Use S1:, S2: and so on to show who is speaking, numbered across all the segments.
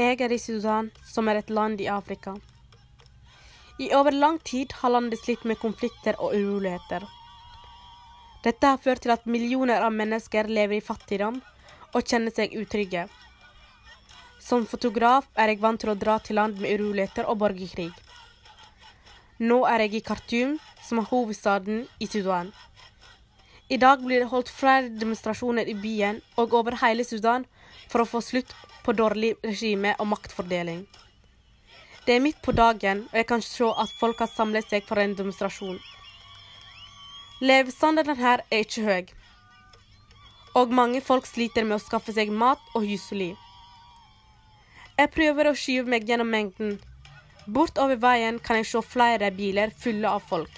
S1: Jeg er i Sudan, som er et land i Afrika. I over lang tid har landet slitt med konflikter og uroligheter. Dette har ført til at millioner av mennesker lever i fattigdom og kjenner seg utrygge. Som fotograf er jeg vant til å dra til land med uroligheter og borgerkrig. Nå er jeg i Khartoum, som er hovedstaden i Sudan. I dag blir det holdt flere demonstrasjoner i byen og over hele Sudan for å få slutt på dårlig regime og maktfordeling. Det er midt på dagen, og jeg kan se at folk har samlet seg for en demonstrasjon. Levestandarden her er ikke høy, og mange folk sliter med å skaffe seg mat og husly. Jeg prøver å skyve meg gjennom mengden. Bortover veien kan jeg se flere biler fulle av folk.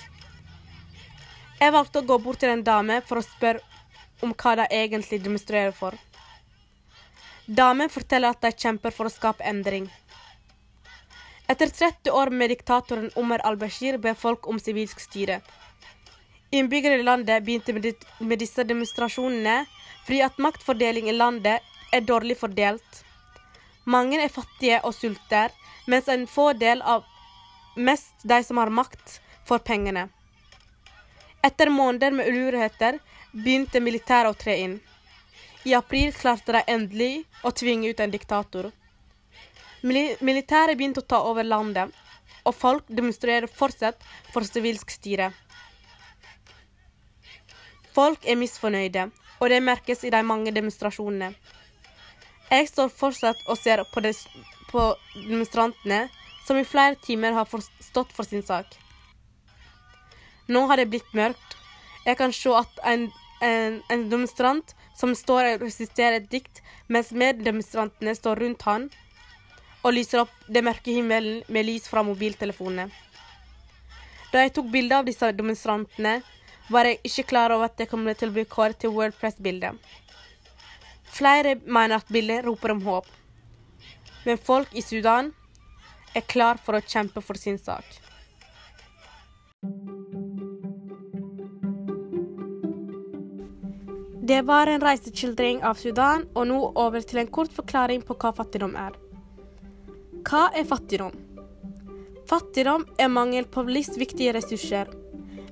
S1: Jeg valgte å gå bort til en dame for å spørre om hva de egentlig demonstrerer for. Damen forteller at de kjemper for å skape endring. Etter 30 år med diktatoren Omar al-Bashir ber folk om sivilsk styre. Innbyggere i landet begynte med, disse demonstrasjonene fordi at maktfordeling i landet er dårlig fordelt. Mange er fattige og sulter, mens en få del av mest de som har makt, får pengene. Etter måneder med uroligheter begynte militæret å tre inn. I april klarte de endelig å tvinge ut en diktator. Militæret begynte å ta over landet, og folk demonstrerer fortsatt for sivilsk styre. Folk er misfornøyde, og det merkes i de mange demonstrasjonene. Jeg står fortsatt og ser på, des på demonstrantene som i flere timer har stått for sin sak. Nå har det blitt mørkt. Jeg kan se at en, en, en demonstrant som står og resisterer et dikt, mens meddemonstrantene står rundt han og lyser opp det mørke himmelen med lys fra mobiltelefonene. Da jeg tok bilde av disse demonstrantene, var jeg ikke klar over at det kom til å bli kåret til World Press-bildet. Flere mener at bildet roper om håp. Men folk i Sudan er klar for å kjempe for sin sak. Det var en reiseskildring av Sudan, og nå over til en kort forklaring på hva fattigdom er. Hva er fattigdom? Fattigdom er mangel på livsviktige ressurser,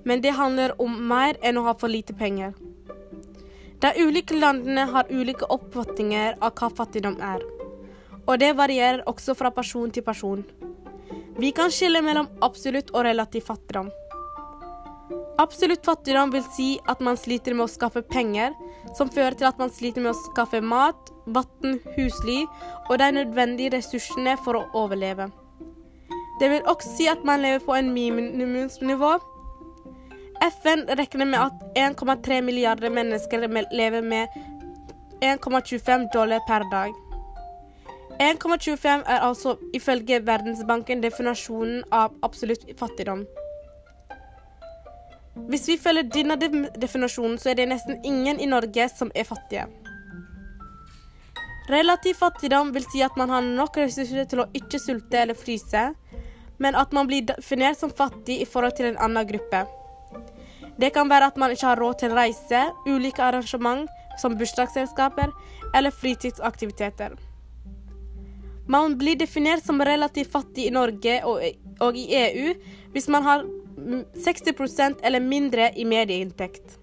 S1: men det handler om mer enn å ha for lite penger. De ulike landene har ulike oppfatninger av hva fattigdom er, og det varierer også fra person til person. Vi kan skille mellom absolutt og relativ fattigdom. Absolutt fattigdom vil si at man sliter med å skaffe penger, som fører til at man sliter med å skaffe mat, vann, husly og de nødvendige ressursene for å overleve. Det vil også si at man lever på en minimumsnivå FN regner med at 1,3 milliarder mennesker lever med 1,25 dollar per dag. 1,25 er altså ifølge Verdensbanken definasjonen av absolutt fattigdom. Hvis vi følger denne definasjonen, så er det nesten ingen i Norge som er fattige. Relativ fattigdom vil si at man har nok ressurser til å ikke sulte eller fryse, men at man blir definert som fattig i forhold til en annen gruppe. Det kan være at man ikke har råd til reise, ulike arrangement som bursdagsselskaper eller fritidsaktiviteter. Man blir definert som relativt fattig i Norge og, i EU hvis man har 60% eller mindre i medieinntekt.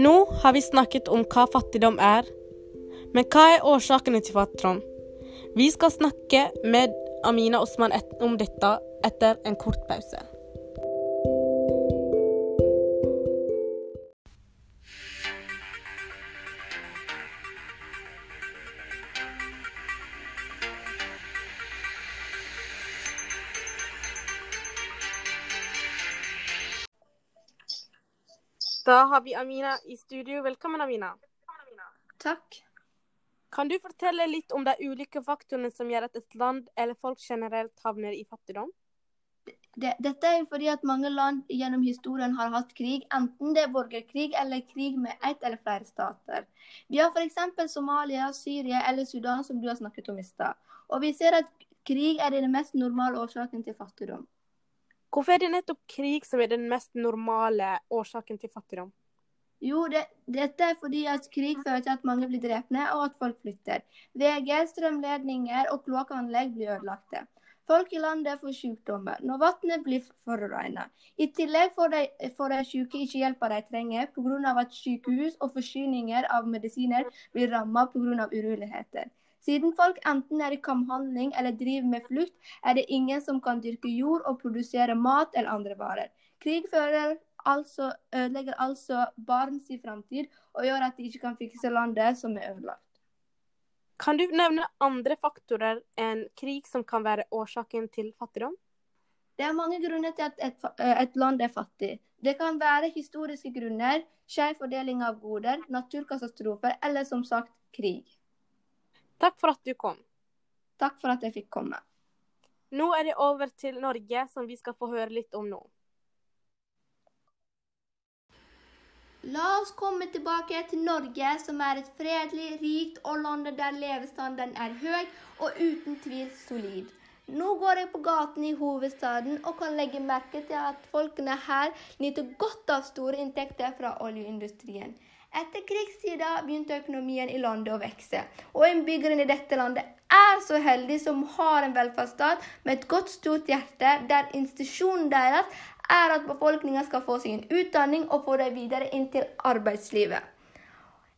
S1: Nå har vi snakket om hva fattigdom er, men hva er årsakene til fattigdom? Vi skal snakke med Amina Osman om dette etter en kort pause. Da har vi Amina i studio. Velkommen, Amina.
S2: Takk.
S1: Kan du fortelle litt om de ulike faktorene som gjør at et land eller folk generelt havner i fattigdom?
S2: Det, dette er fordi at mange land gjennom historien har hatt krig, enten det er borgerkrig eller krig med ett eller flere stater. Vi har f.eks. Somalia, Syria eller Sudan, som du har snakket om i stad. Og vi ser at krig er den mest normale årsaken til fattigdom.
S1: Hvorfor er det nettopp krig som er den mest normale årsaken til fattigdom?
S2: Jo, det, dette er fordi at krig fører til at mange blir drepne, og at folk flytter. VG, strømledninger og kloakkanlegg blir ødelagte. Folk i landet får sykdommer når vannet blir forurenset. I tillegg får de, de syke ikke hjelpa de trenger pga. at sykehus og forsyninger av medisiner blir rammet pga. uroligheter. Siden folk enten er i kamphandling eller driver med flukt, er det ingen som kan dyrke jord og produsere mat eller andre varer. Krig altså, ødelegger altså barns framtid og gjør at de ikke kan fikse landet som er ødelagt.
S1: Kan du nevne andre faktorer enn krig som kan være årsaken til fattigdom?
S2: Det er mange grunner til at et, et land er fattig. Det kan være historiske grunner, skjev fordeling av goder, naturkatastrofer eller som sagt krig.
S1: Takk for at du kom.
S2: Takk for at jeg fikk komme.
S1: Nå er det over til Norge, som vi skal få høre litt om nå.
S2: La oss komme tilbake til Norge, som er et fredelig, rikt og landet der levestandarden er høy og uten tvil solid. Nå går jeg på gaten i hovedstaden og kan legge merke til at folkene her nyter godt av store inntekter fra oljeindustrien. Etter krigstida begynte økonomien i landet å vokse, og innbyggerne i dette landet er så heldige som har en velferdsstat med et godt, stort hjerte, der institusjonen deres er at befolkninga skal få seg en utdanning og få dem videre inn til arbeidslivet.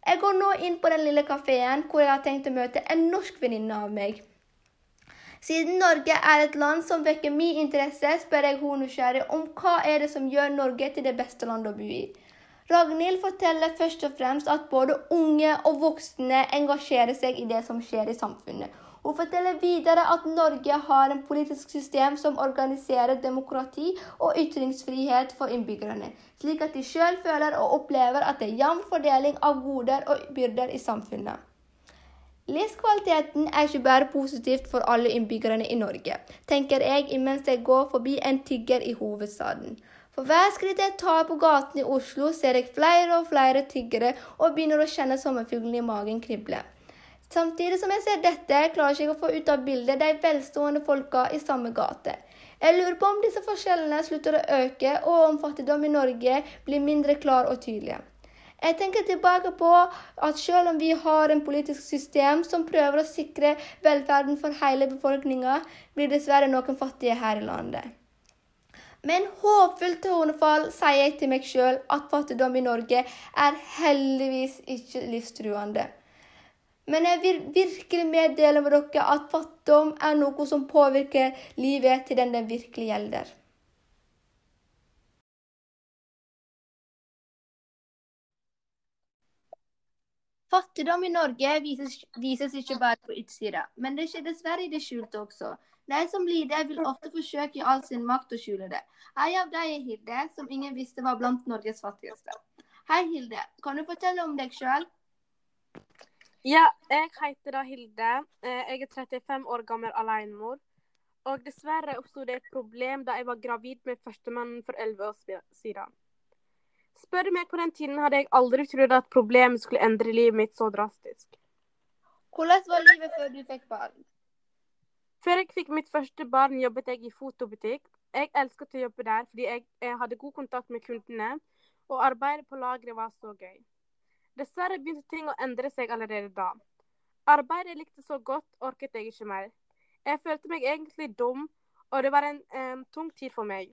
S2: Jeg går nå inn på den lille kafeen hvor jeg har tenkt å møte en norsk venninne av meg. Siden Norge er et land som vekker min interesse, spør jeg hun nysgjerrig om hva er det som gjør Norge til det beste landet å bo i. Ragnhild forteller først og fremst at både unge og voksne engasjerer seg i det som skjer i samfunnet, hun forteller videre at Norge har en politisk system som organiserer demokrati og ytringsfrihet for innbyggerne, slik at de sjøl føler og opplever at det er jevn fordeling av goder og byrder i samfunnet. Livskvaliteten er ikke bare positivt for alle innbyggerne i Norge, tenker jeg imens jeg går forbi en tigger i hovedstaden. For hver skritt jeg tar på gaten i Oslo, ser jeg flere og flere tiggere og begynner å kjenne sommerfuglene i magen krible. Samtidig som jeg ser dette, klarer jeg ikke å få ut av bildet de velstående folka i samme gate. Jeg lurer på om disse forskjellene slutter å øke, og om fattigdom i Norge blir mindre klar og tydelig. Jeg tenker tilbake på at selv om vi har en politisk system som prøver å sikre velferden for hele befolkninga, blir dessverre noen fattige her i landet. Med en håpfull tonefall sier jeg til meg sjøl at fattigdom i Norge er heldigvis ikke livstruende. Men jeg vil virkelig meddele med dere at fattigdom er noe som påvirker livet til den det virkelig gjelder. Fattigdom i Norge vises, vises ikke bare på utsida, men det skjer dessverre i det skjulte også. De som lider, vil ofte forsøke i all sin makt å skjule det. Ei av dem er Hilde, som ingen visste var blant Norges fattigste. Hei, Hilde. Kan du fortelle om deg sjøl?
S1: Ja, jeg heter da Hilde. Eh, jeg er 35 år gammel alenemor. Og dessverre oppsto det et problem da jeg var gravid med førstemannen for 11 år siden. Spør du meg på den tiden, hadde jeg aldri trodd at problemet skulle endre livet mitt så drastisk.
S2: Hvordan var livet før du fikk barn?
S1: Før jeg fikk mitt første barn, jobbet jeg i fotobutikk. Jeg elsket å jobbe der fordi jeg, jeg hadde god kontakt med kundene, og arbeidet på lageret var så gøy. Dessverre begynte ting å endre seg allerede da. Arbeidet jeg likte så godt, orket jeg ikke mer. Jeg følte meg egentlig dum, og det var en en tung tid for meg.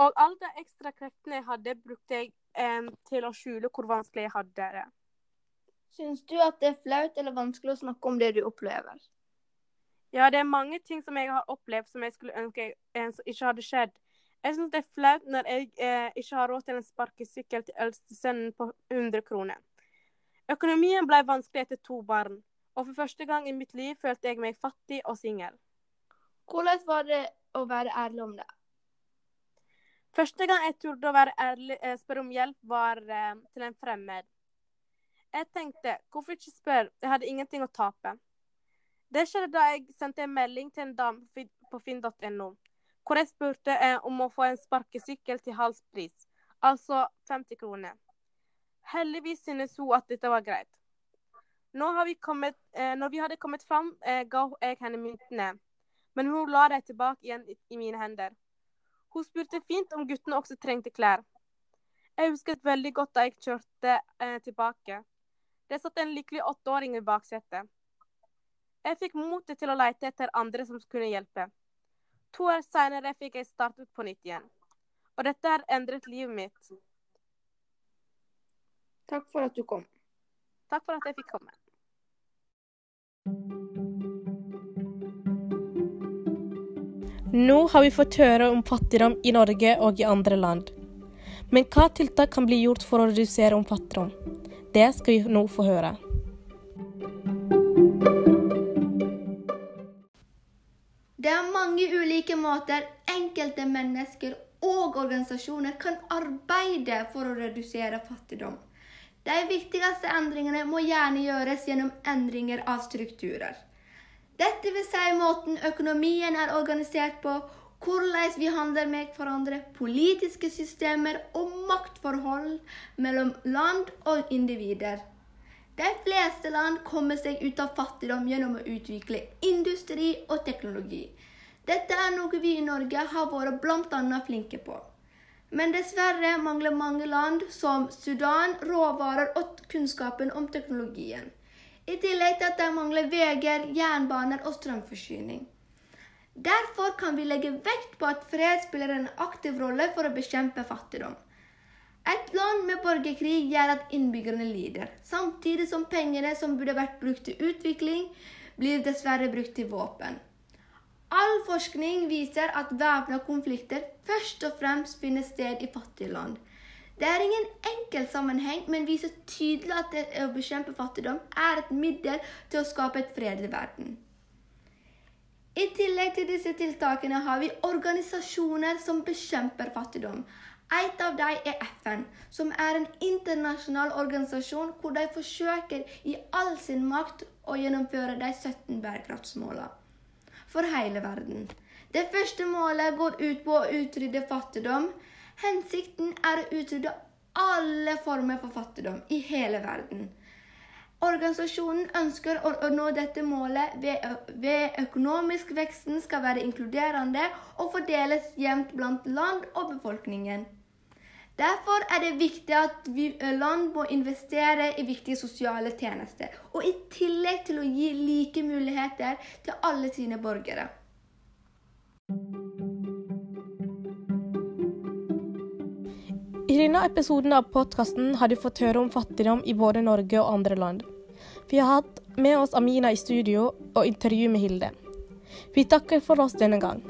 S1: Og alle de ekstra kreftene jeg hadde, brukte jeg eh, til å skjule hvor vanskelig jeg hadde det.
S2: Syns du at det er flaut eller vanskelig å snakke om det du opplever?
S1: Ja, det er mange ting som jeg har opplevd som jeg skulle ønske eh, ikke hadde skjedd. Jeg syns det er flaut når jeg eh, ikke har råd til en sparkesykkel til eldstesønnen på 100 kroner. Økonomien ble vanskelig etter to barn, og for første gang i mitt liv følte jeg meg fattig og singel.
S2: Hvordan var det å være ærlig om det?
S1: Første gang jeg torde å være ærlig, eh, spørre om hjelp, var eh, til en fremmed. Jeg tenkte, hvorfor ikke spørre, jeg hadde ingenting å tape. Det skjedde da jeg sendte en melding til en dame på finn.no hvor jeg spurte eh, om å få en sparkesykkel til halv pris, altså 50 kroner. Heldigvis synes hun at dette var greit. Vi kommet, eh, når vi hadde kommet fram, eh, ga jeg henne myntene, men hun la dem tilbake igjen i mine hender. Hun spurte fint om guttene også trengte klær. Jeg husket veldig godt da jeg kjørte eh, tilbake. Det satt en lykkelig åtteåring i baksetet. Jeg fikk motet til å lete etter andre som kunne hjelpe. To år seinere fikk jeg startet på nytt igjen. Og dette har endret livet mitt.
S2: Takk for at du kom.
S1: Takk for at jeg fikk komme.
S3: Nå har vi fått høre om fattigdom i Norge og i andre land. Men hva tiltak kan bli gjort for å redusere om fattigdom? Det skal vi nå få høre.
S2: Mange ulike måter enkelte mennesker og organisasjoner kan arbeide for å redusere fattigdom. De viktigste endringene må gjerne gjøres gjennom endringer av strukturer. Dette vil si måten økonomien er organisert på, hvordan vi handler med hverandre, politiske systemer og maktforhold mellom land og individer. De fleste land kommer seg ut av fattigdom gjennom å utvikle industri og teknologi. Dette er noe vi i Norge har vært bl.a. flinke på. Men dessverre mangler mange land, som Sudan, råvarer og kunnskapen om teknologien. I tillegg til at de mangler veier, jernbaner og strømforsyning. Derfor kan vi legge vekt på at fred spiller en aktiv rolle for å bekjempe fattigdom. Et land med borgerkrig gjør at innbyggerne lider, samtidig som pengene som burde vært brukt til utvikling, blir dessverre brukt til våpen. All forskning viser at væpna konflikter først og fremst finner sted i fattige land. Det er ingen enkel sammenheng, men viser tydelig at det å bekjempe fattigdom er et middel til å skape et fredelig verden. I tillegg til disse tiltakene har vi organisasjoner som bekjemper fattigdom. Et av dem er FN, som er en internasjonal organisasjon hvor de forsøker i all sin makt å gjennomføre de 17 bærekraftsmålene for hele verden. Det første målet går ut på å utrydde fattigdom. Hensikten er å utrydde alle former for fattigdom i hele verden. Organisasjonen ønsker å nå dette målet ved, økonomisk veksten skal være inkluderende og fordeles jevnt blant land og befolkningen. Derfor er det viktig at vi, land må investere i viktige sosiale tjenester, og i tillegg til å gi like muligheter til alle sine borgere.
S3: I denne episoden av podkasten har du fått høre om fattigdom i både Norge og andre land. Vi har hatt med oss Amina i studio og intervju med Hilde. Vi takker for oss denne gang.